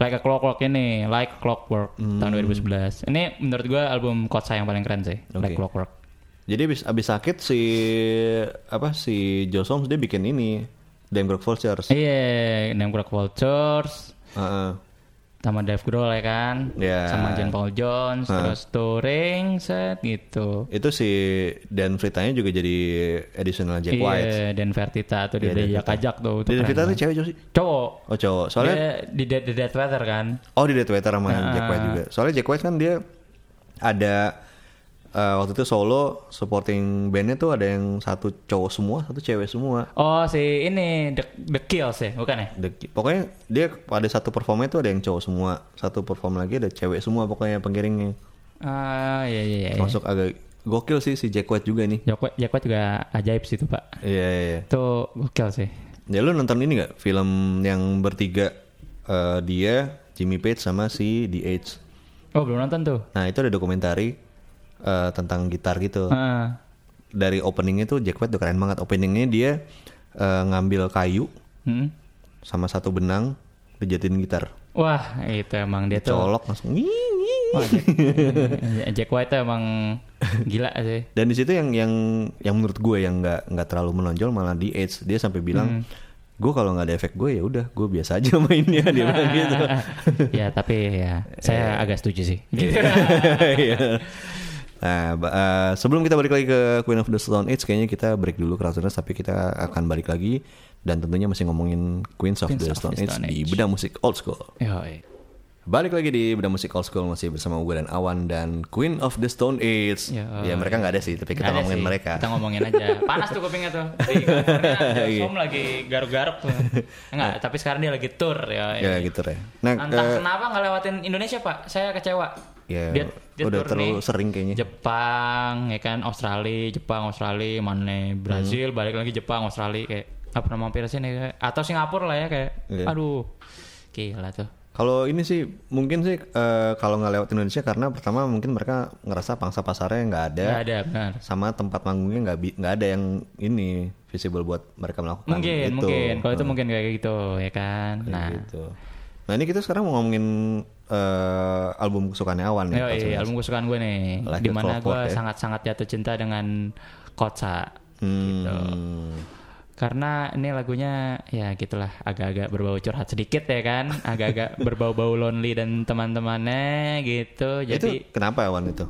[SPEAKER 2] Like a Clockwork ini, Like Clockwork tahun 2011. Ini menurut gua album Kotsa yang paling keren sih, Like
[SPEAKER 1] Oke.
[SPEAKER 2] Clockwork.
[SPEAKER 1] Jadi abis, abis sakit si apa si Joe Soms dia bikin ini Demgrog Vultures.
[SPEAKER 2] Iya, Name Clock Vultures,
[SPEAKER 1] Heeh.
[SPEAKER 2] Sama Dave Grohl ya kan,
[SPEAKER 1] Ya.
[SPEAKER 2] sama John Paul Jones,
[SPEAKER 1] Hah.
[SPEAKER 2] terus touring set gitu.
[SPEAKER 1] Itu si Dan Fritanya juga jadi additional Jack White.
[SPEAKER 2] Iya, dan Vertita tuh
[SPEAKER 1] Iya,
[SPEAKER 2] dia ajak ajak tuh.
[SPEAKER 1] Dan
[SPEAKER 2] keren
[SPEAKER 1] Frita tuh cewek sih?
[SPEAKER 2] cowok.
[SPEAKER 1] Oh cowok. Soalnya
[SPEAKER 2] Dia di Dead, di Dead Weather kan.
[SPEAKER 1] oh di Dead Weather sama Jack White
[SPEAKER 2] Ah.
[SPEAKER 1] juga. Soalnya Jack White kan dia ada eh, waktu itu solo supporting bandnya tuh ada yang satu cowok semua, satu cewek semua.
[SPEAKER 2] Oh, si ini The, The Kills ya, bukan ya?
[SPEAKER 1] The- pokoknya dia pada satu performnya tuh ada yang cowok semua, satu perform lagi ada cewek semua pokoknya pengiringnya.
[SPEAKER 2] Ah, iya iya iya.
[SPEAKER 1] Masuk agak gokil sih si Jack White juga nih.
[SPEAKER 2] Jack White, Jack White juga ajaib sih itu pak.
[SPEAKER 1] Iya iya. iya.
[SPEAKER 2] Itu gokil sih.
[SPEAKER 1] Ya lu nonton ini gak film yang bertiga eh, dia, Jimmy Page sama si The Edge.
[SPEAKER 2] Oh belum nonton tuh.
[SPEAKER 1] Nah itu ada dokumentari eh, tentang gitar gitu.
[SPEAKER 2] Ah,
[SPEAKER 1] Dari openingnya tuh Jack White tuh keren banget. Openingnya dia eh, ngambil kayu
[SPEAKER 2] hmm.
[SPEAKER 1] sama satu benang dijadiin gitar.
[SPEAKER 2] Wah itu emang dia tuh.
[SPEAKER 1] Colok langsung.
[SPEAKER 2] Wah, Jack, Jack White tuh emang gila sih.
[SPEAKER 1] Dan di situ yang yang yang menurut gue yang nggak nggak terlalu menonjol malah di Edge dia sampai bilang gue kalau nggak ada efek gue ya udah gue biasa aja mainnya dia bilang gitu.
[SPEAKER 2] ya tapi ya saya agak setuju sih.
[SPEAKER 1] Iya. Nah, eh, sebelum kita balik lagi ke Queen of the Stone Age, kayaknya kita break dulu Kratoners, tapi kita akan balik lagi dan tentunya masih ngomongin Queens of,
[SPEAKER 2] Queens
[SPEAKER 1] the,
[SPEAKER 2] of
[SPEAKER 1] Stone,
[SPEAKER 2] the
[SPEAKER 1] Age
[SPEAKER 2] Stone
[SPEAKER 1] di. Beda Musik Old School.
[SPEAKER 2] Yoi.
[SPEAKER 1] Balik lagi di Beda Musik Old School masih bersama Uga dan Awan dan Queen of the Stone Age.
[SPEAKER 2] Ya.
[SPEAKER 1] Ya mereka nggak ada sih, tapi kita ngomongin
[SPEAKER 2] sih.
[SPEAKER 1] mereka.
[SPEAKER 2] Kita ngomongin aja. Panas tuh kupingnya tuh. Di California, Josh lagi garuk-garuk tuh. Enggak, tapi sekarang dia lagi tour ya.
[SPEAKER 1] Ya gitu ya. Nah,
[SPEAKER 2] Entah
[SPEAKER 1] eh,
[SPEAKER 2] kenapa nggak lewatin Indonesia pak? Saya kecewa.
[SPEAKER 1] Ya
[SPEAKER 2] Dia, dia
[SPEAKER 1] udah terlalu
[SPEAKER 2] nih.
[SPEAKER 1] sering kayaknya.
[SPEAKER 2] Jepang, ya kan, Australia, Jepang, Australia, mana
[SPEAKER 1] Hmm.
[SPEAKER 2] Brazil, balik lagi Jepang, Australia, kayak pernah mampir sini kayak atau Singapura lah ya kayak,
[SPEAKER 1] Iya.
[SPEAKER 2] aduh, gila tuh.
[SPEAKER 1] Kalau ini sih mungkin sih eh, kalau nggak lewat Indonesia karena pertama mungkin mereka ngerasa pangsa pasarnya nggak ada,
[SPEAKER 2] Nggak ada, benar.
[SPEAKER 1] sama tempat manggungnya nggak nggak ada yang ini visible buat mereka melakukan
[SPEAKER 2] Mungkin,
[SPEAKER 1] itu.
[SPEAKER 2] mungkin. Kalau itu mungkin kayak gitu, ya kan.
[SPEAKER 1] Kayak
[SPEAKER 2] Nah,
[SPEAKER 1] gitu. Nah ini kita sekarang mau ngomongin eh, album kesukaannya Awan nih.
[SPEAKER 2] Iya, album kesukaan gue nih,
[SPEAKER 1] Like di
[SPEAKER 2] mana gue
[SPEAKER 1] ya.
[SPEAKER 2] sangat-sangat jatuh cinta dengan Kotsa. Gitu.
[SPEAKER 1] Hmm.
[SPEAKER 2] Karena ini lagunya ya gitulah agak-agak berbau curhat sedikit ya kan, agak-agak berbau-bau lonely dan teman-temannya gitu. Jadi
[SPEAKER 1] itu kenapa Awan itu?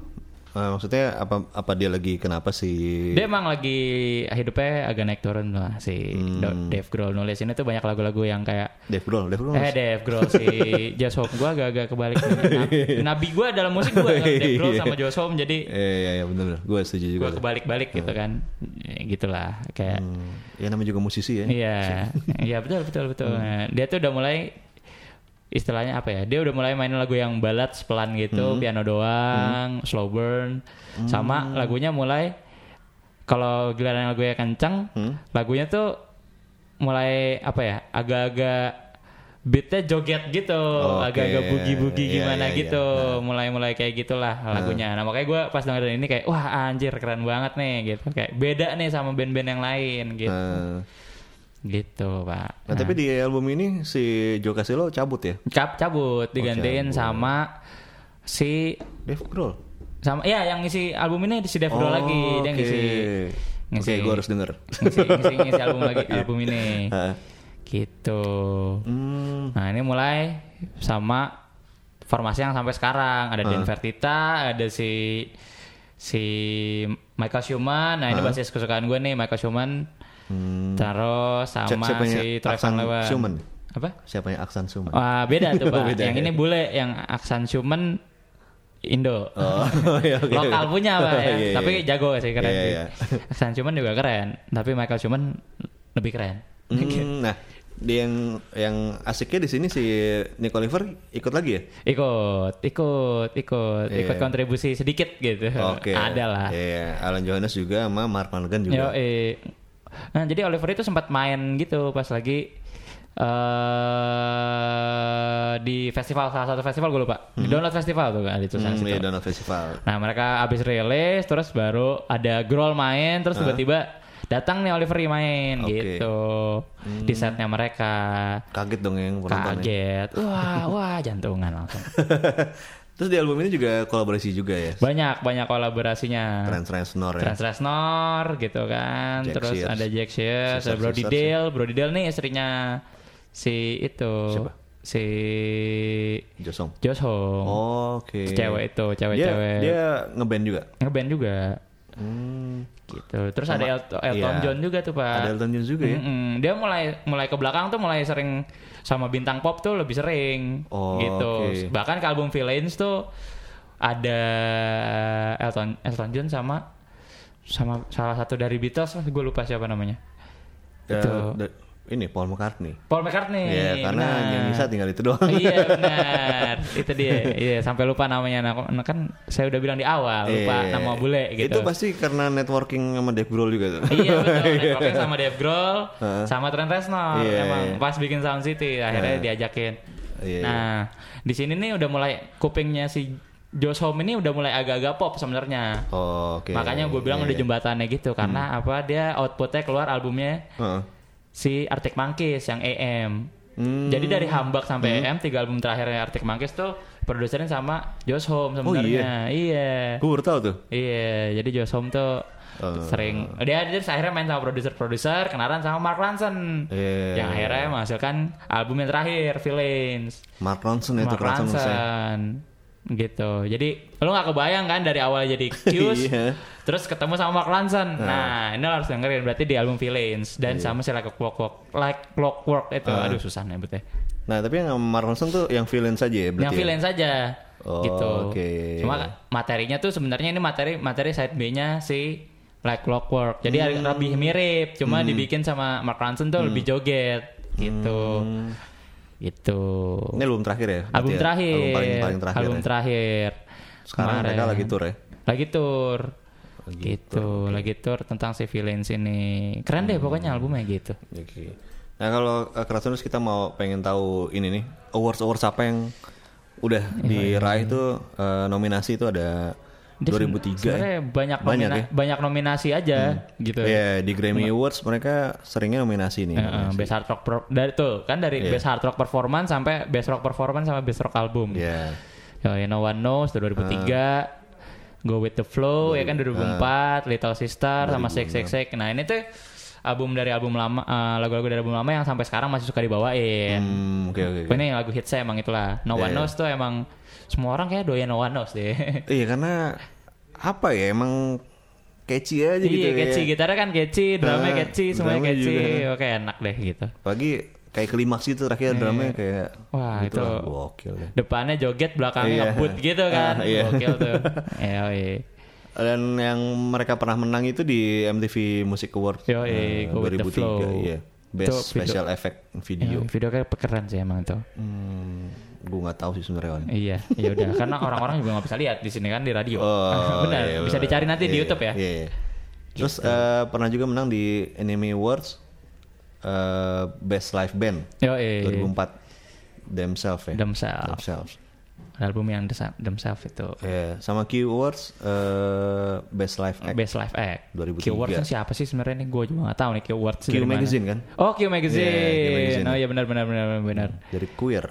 [SPEAKER 1] Eh, maksudnya apa apa dia lagi kenapa sih?
[SPEAKER 2] dia emang lagi hidupnya agak naik turun lah si
[SPEAKER 1] Hmm.
[SPEAKER 2] Dave Grohl nulis ini tuh banyak lagu-lagu yang kayak
[SPEAKER 1] Dave Grohl, Dave Grohl.
[SPEAKER 2] Eh Dave Grohl si Josh Homme gue agak-agak kebalik. Nah, Nabi gue dalam musik gue Dave Grohl sama Josh Homme jadi
[SPEAKER 1] Eh ya ya benar, gue setuju juga.
[SPEAKER 2] gue kebalik-balik gitu kan Ya, gitulah kayak
[SPEAKER 1] Hmm, ya namanya juga musisi ya.
[SPEAKER 2] iya iya betul betul betul Nah, dia tuh udah mulai istilahnya apa ya dia udah mulai mainin lagu yang balad pelan gitu piano doang slow burn sama lagunya mulai kalau giliran lagunya kenceng
[SPEAKER 1] Hmm.
[SPEAKER 2] lagunya tuh mulai apa ya agak-agak beatnya joget gitu agak-agak bugi-bugi
[SPEAKER 1] Iya,
[SPEAKER 2] gimana
[SPEAKER 1] iya, iya.
[SPEAKER 2] gitu mulai-mulai kayak gitulah lagunya. Nah makanya gue pas dengerin ini kayak wah anjir keren banget nih gitu. Kayak beda nih sama band-band yang lain gitu.
[SPEAKER 1] Nah,
[SPEAKER 2] gitu pak.
[SPEAKER 1] Nah, tapi di album ini si Joe Castillo cabut ya?
[SPEAKER 2] Cap cabut digantiin
[SPEAKER 1] cabut.
[SPEAKER 2] sama si
[SPEAKER 1] Dave Grohl.
[SPEAKER 2] sama ya yang ngisi album ini si Dave Grohl lagi. Dia
[SPEAKER 1] oke.
[SPEAKER 2] ngisi
[SPEAKER 1] Oke,
[SPEAKER 2] ngisi
[SPEAKER 1] gue harus denger.
[SPEAKER 2] ngisi, ngisi, ngisi album lagi album ini. Gitu.
[SPEAKER 1] Hmm,
[SPEAKER 2] nah ini mulai sama formasi yang sampai sekarang. Ada Dan Vertita ada si si Michael Schumann. Nah ini basis kesukaan gue nih Michael Schumann
[SPEAKER 1] hmm.
[SPEAKER 2] terus sama
[SPEAKER 1] siapanya
[SPEAKER 2] si Van Leeuwen
[SPEAKER 1] Schumann?
[SPEAKER 2] apa
[SPEAKER 1] Siapa yang Aksan Suman?
[SPEAKER 2] Wah beda tuh pak.
[SPEAKER 1] Beda
[SPEAKER 2] yang
[SPEAKER 1] ya?
[SPEAKER 2] ini bule, yang aksan Schumann Indo.
[SPEAKER 1] Oh, iya, oke.
[SPEAKER 2] Lokal punya pak ya.
[SPEAKER 1] Iya, iya.
[SPEAKER 2] Tapi jago sih keren
[SPEAKER 1] Iya,
[SPEAKER 2] sih.
[SPEAKER 1] iya.
[SPEAKER 2] Aksan Schumann juga keren. Tapi Michael Schumann lebih keren.
[SPEAKER 1] Hmm, nah, dia yang yang asiknya di sini si Nick Oliver ikut lagi ya?
[SPEAKER 2] Ikut, ikut, ikut,
[SPEAKER 1] Iya.
[SPEAKER 2] ikut kontribusi sedikit gitu.
[SPEAKER 1] Oke.
[SPEAKER 2] Ada lah.
[SPEAKER 1] Iya, Alan Johannes juga sama Mark Mulligan
[SPEAKER 2] Yo,
[SPEAKER 1] juga.
[SPEAKER 2] eh. Nah, jadi Oliver itu sempat main gitu pas lagi eh di festival salah satu festival gue lupa. Di Download Festival tuh kan itu
[SPEAKER 1] Hmm, iya, Donald Festival.
[SPEAKER 2] Nah mereka abis rilis terus baru ada Grohl main terus tiba-tiba datang nih Oliver main
[SPEAKER 1] Oke.
[SPEAKER 2] gitu di setnya mereka
[SPEAKER 1] Kaget dong yang penontonnya.
[SPEAKER 2] kaget wah wah jantungan langsung
[SPEAKER 1] Terus di album ini juga kolaborasi juga ya.
[SPEAKER 2] banyak banyak kolaborasinya
[SPEAKER 1] Trans Reznor ya.
[SPEAKER 2] Trans Reznor gitu kan
[SPEAKER 1] Jack
[SPEAKER 2] terus
[SPEAKER 1] Shears.
[SPEAKER 2] ada Jack Shears ada Brody Dale Brody Dale nih istrinya si itu
[SPEAKER 1] Siapa?
[SPEAKER 2] si
[SPEAKER 1] Josong.
[SPEAKER 2] Homme
[SPEAKER 1] Oh, Oke.
[SPEAKER 2] cewek itu
[SPEAKER 1] Dia,
[SPEAKER 2] cewek-cewek
[SPEAKER 1] dia ngeband juga.
[SPEAKER 2] ngeband juga
[SPEAKER 1] Hmm.
[SPEAKER 2] gitu terus
[SPEAKER 1] Sama-
[SPEAKER 2] ada El- Elton
[SPEAKER 1] iya.
[SPEAKER 2] John juga tuh pak
[SPEAKER 1] Ada Elton John juga ya.
[SPEAKER 2] Mm-mm. Dia mulai mulai ke belakang tuh mulai sering sama bintang pop tuh lebih sering
[SPEAKER 1] Oh,
[SPEAKER 2] gitu.
[SPEAKER 1] oke.
[SPEAKER 2] Bahkan ke album Villains tuh ada Elton Elton John sama sama salah satu dari Beatles, gue lupa siapa namanya.
[SPEAKER 1] Ya,
[SPEAKER 2] Itu.
[SPEAKER 1] Ini Paul McCartney.
[SPEAKER 2] Paul McCartney.
[SPEAKER 1] Iya, karena
[SPEAKER 2] benar.
[SPEAKER 1] yang bisa tinggal itu doang.
[SPEAKER 2] iya benar, itu dia. Iya sampai lupa namanya. Nah, nah, kan saya udah bilang di awal lupa
[SPEAKER 1] Iya.
[SPEAKER 2] nama bule gitu.
[SPEAKER 1] Itu pasti karena networking sama Dave Grohl juga tuh.
[SPEAKER 2] iya betul networking sama Dave Grohl
[SPEAKER 1] Heeh.
[SPEAKER 2] sama Trent Reznor
[SPEAKER 1] Iya,
[SPEAKER 2] emang
[SPEAKER 1] iya.
[SPEAKER 2] pas bikin Sound City akhirnya diajakin
[SPEAKER 1] Iya,
[SPEAKER 2] nah di sini nih udah mulai kupingnya si Josh Homme ini udah mulai agak-agak pop sebenarnya
[SPEAKER 1] Oh, Oke.
[SPEAKER 2] makanya gue bilang
[SPEAKER 1] Iya,
[SPEAKER 2] udah
[SPEAKER 1] iya.
[SPEAKER 2] jembatannya gitu karena apa dia outputnya keluar albumnya
[SPEAKER 1] Heeh.
[SPEAKER 2] Si Arctic Monkeys yang AM
[SPEAKER 1] Hmm.
[SPEAKER 2] jadi dari Hambak sampai AM tiga album terakhirnya Arctic Monkeys tuh produsernya sama Josh Homme sebenarnya iya
[SPEAKER 1] Gue baru tahu tuh.
[SPEAKER 2] Iya, jadi Josh Homme tuh
[SPEAKER 1] Eh.
[SPEAKER 2] sering dia dia akhirnya main sama produser-produser, kenalan sama Mark Ronson.
[SPEAKER 1] Iya.
[SPEAKER 2] Yang akhirnya menghasilkan album yang terakhir, Villains.
[SPEAKER 1] Mark Ronson itu
[SPEAKER 2] Mark
[SPEAKER 1] Ronson. saya.
[SPEAKER 2] Ronson. Gitu. Jadi lu gak kebayang kan dari awal jadi Q's,
[SPEAKER 1] Iya.
[SPEAKER 2] terus ketemu sama Mark Ronson. Nah, ini lo harus dengerin berarti di album Villains dan
[SPEAKER 1] Iya.
[SPEAKER 2] sama si Like Clockwork, Like Clockwork itu.
[SPEAKER 1] Ah.
[SPEAKER 2] Aduh susah nyebutnya.
[SPEAKER 1] Nah, tapi yang Mark Ronson tuh yang villain saja ya berarti.
[SPEAKER 2] yang
[SPEAKER 1] ya?
[SPEAKER 2] villain saja
[SPEAKER 1] Oh,
[SPEAKER 2] gitu.
[SPEAKER 1] oke.
[SPEAKER 2] Cuma materinya tuh sebenarnya ini materi materi side B-nya si Like Clockwork. Jadi
[SPEAKER 1] Hmm.
[SPEAKER 2] lebih mirip, cuma dibikin sama Mark Ronson tuh lebih joget gitu.
[SPEAKER 1] Hmm.
[SPEAKER 2] Gitu.
[SPEAKER 1] Ini album terakhir ya?
[SPEAKER 2] Album
[SPEAKER 1] ya?
[SPEAKER 2] terakhir.
[SPEAKER 1] Album paling, paling terakhir.
[SPEAKER 2] Album
[SPEAKER 1] ya?
[SPEAKER 2] terakhir.
[SPEAKER 1] Sekarang
[SPEAKER 2] Kemarin.
[SPEAKER 1] mereka lagi tour ya?
[SPEAKER 2] Lagi tour.
[SPEAKER 1] Lagi
[SPEAKER 2] gitu, lagi tour tentang si villains ini. Keren
[SPEAKER 1] Hmm.
[SPEAKER 2] deh pokoknya albumnya gitu.
[SPEAKER 1] Oke. Nah kalau uh, Kratoners kita mau pengen tahu ini nih awards awards apa yang udah
[SPEAKER 2] Iya,
[SPEAKER 1] diraih tuh uh, nominasi itu ada 2003 ya.
[SPEAKER 2] Sebenarnya banyak
[SPEAKER 1] Banyak
[SPEAKER 2] nomina-
[SPEAKER 1] ya?
[SPEAKER 2] banyak nominasi aja gitu.
[SPEAKER 1] Iya di Grammy Awards mereka seringnya nominasi nih.
[SPEAKER 2] Heeh, best hard rock per- dari tuh kan dari
[SPEAKER 1] Iya.
[SPEAKER 2] best hard rock performance sampai best rock performance sama best rock album.
[SPEAKER 1] Iya.
[SPEAKER 2] Yo, you No One Knows 2003, Go With The Flow ya kan 2004, Little Sister sama Shake Shake Shake. Nah ini tuh album dari album lama, eh, lagu-lagu dari album lama yang sampai sekarang masih suka dibawain.
[SPEAKER 1] Hmm, oke oke. oke.
[SPEAKER 2] Ini lagu hits saya emang itulah. No
[SPEAKER 1] Iya,
[SPEAKER 2] One
[SPEAKER 1] iya.
[SPEAKER 2] Knows tuh emang semua orang kayak doyan No One Knows deh.
[SPEAKER 1] Iya karena apa ya emang catchy aja gitu
[SPEAKER 2] iya,
[SPEAKER 1] ya.
[SPEAKER 2] catchy. Gitarnya kan catchy, drumnya
[SPEAKER 1] Ah,
[SPEAKER 2] catchy, semuanya
[SPEAKER 1] drumnya
[SPEAKER 2] catchy.
[SPEAKER 1] juga.
[SPEAKER 2] Oke, enak deh gitu.
[SPEAKER 1] Apalagi kayak klimaks itu terakhir drumnya kayak
[SPEAKER 2] Iya. Wah,
[SPEAKER 1] gitu
[SPEAKER 2] itu-
[SPEAKER 1] lah, gokil deh.
[SPEAKER 2] Depannya joget, belakangnya
[SPEAKER 1] Iya.
[SPEAKER 2] ngebut gitu kan.
[SPEAKER 1] Ah, iya.
[SPEAKER 2] Gokil tuh. Iya, iya.
[SPEAKER 1] Dan yang mereka pernah menang itu di MTV Music Award
[SPEAKER 2] Yo,
[SPEAKER 1] eh,
[SPEAKER 2] The
[SPEAKER 1] 2003
[SPEAKER 2] Flow.
[SPEAKER 1] iya.
[SPEAKER 2] Itu
[SPEAKER 1] Best
[SPEAKER 2] video-
[SPEAKER 1] Special Effect Video.
[SPEAKER 2] Iya, video kayak keren sih emang itu.
[SPEAKER 1] Hmm, gue nggak tahu sih sebenarnya.
[SPEAKER 2] Iya, ya udah karena orang-orang juga nggak bisa lihat di sini kan di radio.
[SPEAKER 1] Oh,
[SPEAKER 2] Benar,
[SPEAKER 1] iya,
[SPEAKER 2] bisa dicari nanti di
[SPEAKER 1] Iya,
[SPEAKER 2] YouTube ya.
[SPEAKER 1] Iya. iya. Terus eh, pernah juga menang di Anime Awards eh, Best Live Band
[SPEAKER 2] Yo, eh,
[SPEAKER 1] 2004 Themselves ya.
[SPEAKER 2] themselves.
[SPEAKER 1] Themselves.
[SPEAKER 2] Album yang themselves itu.
[SPEAKER 1] Iya, sama Q Awards eh, Best Live Act.
[SPEAKER 2] Best Live Act.
[SPEAKER 1] 2003.
[SPEAKER 2] Keywords kan siapa sih sebenarnya nih? Gue juga nggak tahu nih keywords
[SPEAKER 1] Q
[SPEAKER 2] dari mana.
[SPEAKER 1] Magazine kan?
[SPEAKER 2] Oh, Q Magazine.
[SPEAKER 1] Iya, Q Magazine.
[SPEAKER 2] Oh iya benar benar benar benar.
[SPEAKER 1] Dari queer.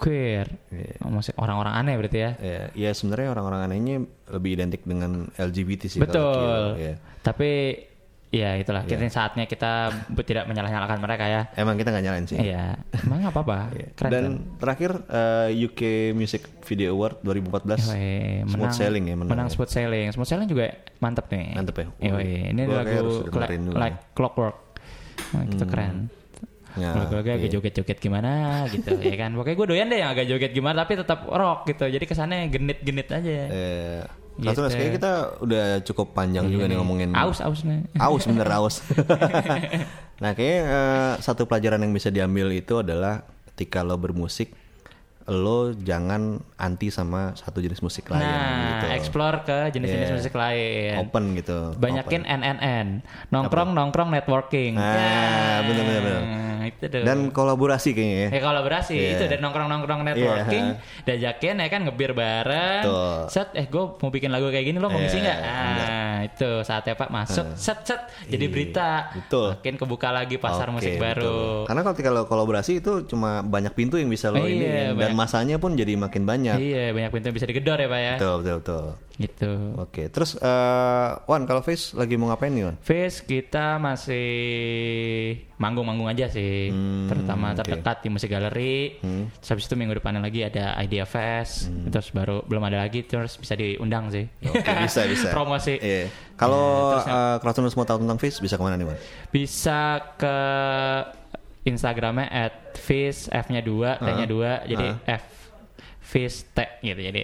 [SPEAKER 2] Queer.
[SPEAKER 1] Iya.
[SPEAKER 2] Oh, maksud orang-orang aneh berarti ya.
[SPEAKER 1] Ya, ya sebenarnya orang-orang anehnya lebih identik dengan LGBT sih. kalau
[SPEAKER 2] Betul.
[SPEAKER 1] Q, ya.
[SPEAKER 2] Tapi ya itulah. Kini saatnya kita tidak menyalah-nyalahkan mereka ya.
[SPEAKER 1] Emang kita nggak nyalain sih.
[SPEAKER 2] Iya. Emang nggak apa-apa.
[SPEAKER 1] Iya.
[SPEAKER 2] Keren
[SPEAKER 1] Dan
[SPEAKER 2] kan?
[SPEAKER 1] terakhir eh, UK Music Video Award 2014
[SPEAKER 2] Yoi,
[SPEAKER 1] Smooth Sailing ya menang.
[SPEAKER 2] menang
[SPEAKER 1] ya.
[SPEAKER 2] smooth sailing smooth sailing juga mantep nih
[SPEAKER 1] Mantep ya?
[SPEAKER 2] Yoi, ini
[SPEAKER 1] Gua
[SPEAKER 2] lagu
[SPEAKER 1] dulu
[SPEAKER 2] like clockwork Wah, itu keren
[SPEAKER 1] Ya,
[SPEAKER 2] lagu-lagu agak
[SPEAKER 1] iya.
[SPEAKER 2] joget-joget gimana gitu ya kan pokoknya gue doyan deh yang agak joget gimana tapi tetap rock gitu jadi kesannya genit-genit aja
[SPEAKER 1] Eh,
[SPEAKER 2] Gitu.
[SPEAKER 1] Ratunas, kayaknya kita udah cukup panjang juga nih ngomongin
[SPEAKER 2] aus aus nih
[SPEAKER 1] aus bener aus. nah kayaknya eh, satu pelajaran yang bisa diambil itu adalah ketika lo bermusik lo jangan anti sama satu jenis musik lain
[SPEAKER 2] nah
[SPEAKER 1] gitu.
[SPEAKER 2] explore ke jenis-jenis
[SPEAKER 1] Iya.
[SPEAKER 2] musik lain
[SPEAKER 1] Open gitu.
[SPEAKER 2] banyakin NNN nongkrong nongkrong networking
[SPEAKER 1] Ah, bener, bener, bener.
[SPEAKER 2] Itu tuh.
[SPEAKER 1] Dan kolaborasi kayaknya ya.
[SPEAKER 2] Ya kolaborasi
[SPEAKER 1] Iya.
[SPEAKER 2] itu dan nongkrong-nongkrong networking,
[SPEAKER 1] Iya.
[SPEAKER 2] diajakin ya kan ngebir bareng.
[SPEAKER 1] Betul.
[SPEAKER 2] Set eh gue mau bikin lagu kayak gini lo mau
[SPEAKER 1] Iya,
[SPEAKER 2] ngisi nggak? Ah itu saatnya Pak masuk set set jadi berita.
[SPEAKER 1] Iya. Betul.
[SPEAKER 2] Makin kebuka lagi pasar
[SPEAKER 1] Oke,
[SPEAKER 2] musik
[SPEAKER 1] betul.
[SPEAKER 2] baru.
[SPEAKER 1] Karena kalau kalau kolaborasi itu cuma banyak pintu yang bisa lo
[SPEAKER 2] Iya,
[SPEAKER 1] ini dan
[SPEAKER 2] banyak.
[SPEAKER 1] masanya pun jadi makin banyak.
[SPEAKER 2] Iya banyak pintu yang bisa digedor ya Pak ya.
[SPEAKER 1] Betul betul betul.
[SPEAKER 2] Gitu.
[SPEAKER 1] Oke, terus eh Wan kalau Face lagi mau ngapain nih Wan?
[SPEAKER 2] Face kita masih manggung-manggung aja sih,
[SPEAKER 1] Hmm,
[SPEAKER 2] terutama
[SPEAKER 1] oke.
[SPEAKER 2] terdekat di musik galeri. Terus habis itu minggu depannya lagi ada Idea Fest,
[SPEAKER 1] Hmm.
[SPEAKER 2] terus baru belum ada lagi, terus bisa diundang sih.
[SPEAKER 1] Oke, bisa bisa.
[SPEAKER 2] Promosi.
[SPEAKER 1] Iya. Kalau uh, Kratoners mau tahu tentang Face bisa ke mana nih Wan?
[SPEAKER 2] Bisa ke Instagramnya at Fish F-nya 2, T-nya 2, jadi F Fish T gitu. Jadi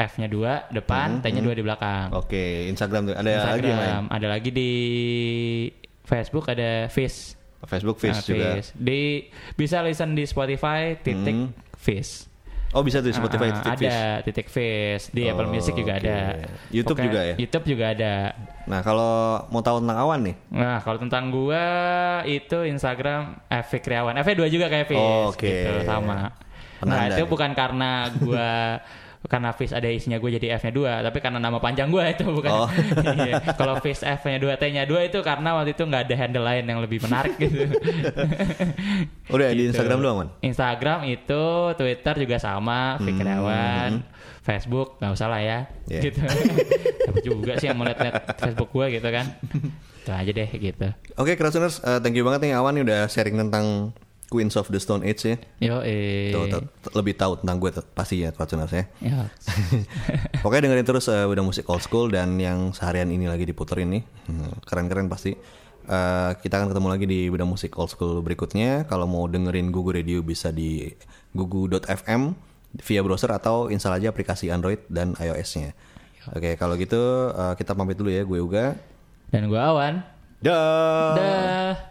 [SPEAKER 2] F-nya 2 depan, T-nya 2 di belakang.
[SPEAKER 1] Oke, Instagram tuh ada lagi yang lain.
[SPEAKER 2] Instagram, ada lagi di Facebook ada Fish.
[SPEAKER 1] Facebook Face
[SPEAKER 2] Nah,
[SPEAKER 1] juga.
[SPEAKER 2] Fish. Di bisa listen di Spotify titik Fish.
[SPEAKER 1] Oh bisa tuh Spotify
[SPEAKER 2] Ah,
[SPEAKER 1] titik Fish.
[SPEAKER 2] ada titik Fish di Apple
[SPEAKER 1] Oh,
[SPEAKER 2] Music juga
[SPEAKER 1] oke.
[SPEAKER 2] ada.
[SPEAKER 1] YouTube
[SPEAKER 2] Pokoknya
[SPEAKER 1] juga ya?
[SPEAKER 2] YouTube juga ada.
[SPEAKER 1] Nah kalau mau tahu tentang Awan nih,
[SPEAKER 2] Nah, kalau tentang gua itu Instagram F Kriawan. F2 juga kayak Fis
[SPEAKER 1] Oh, oke.
[SPEAKER 2] gitu sama.
[SPEAKER 1] Penanda
[SPEAKER 2] nah, itu
[SPEAKER 1] nih.
[SPEAKER 2] bukan karena gua karena Fis ada isinya gue jadi F-nya 2, tapi karena nama panjang gua itu bukan.
[SPEAKER 1] Oh.
[SPEAKER 2] Iya. Kalau Fis F-nya 2, T-nya 2 itu karena waktu itu nggak ada handle lain yang lebih menarik gitu.
[SPEAKER 1] udah di
[SPEAKER 2] Gitu.
[SPEAKER 1] Instagram doang Wan.
[SPEAKER 2] Instagram itu, Twitter juga sama, Fikriawan, Facebook nggak usah lah ya,
[SPEAKER 1] Hmm. Iya.
[SPEAKER 2] gitu. Siapa juga sih yang mau liat-liat Facebook gua gitu kan? Itu aja deh gitu.
[SPEAKER 1] Oke, Kratoners, uh, thank you banget nih Awan nih udah sharing tentang Queens of the Stone Age ya.
[SPEAKER 2] Yo eh.
[SPEAKER 1] Tuh, tuh, tuh, lebih tahu tentang gue tuh, pasti ya Kratoners ya.
[SPEAKER 2] Ya.
[SPEAKER 1] Pokoknya dengerin terus uh, udah musik old school dan yang seharian ini lagi diputerin nih. Hmm, Keren-keren pasti. Uh, kita akan ketemu lagi di beda musik old school berikutnya. Kalau mau dengerin Gugu Radio bisa di gugu.fm via browser atau install aja aplikasi Android dan iOS-nya. Oke, kalau gitu uh, kita pamit dulu ya. Gue Uga.
[SPEAKER 2] Dan gua Awan.
[SPEAKER 1] Dah.
[SPEAKER 2] Dah.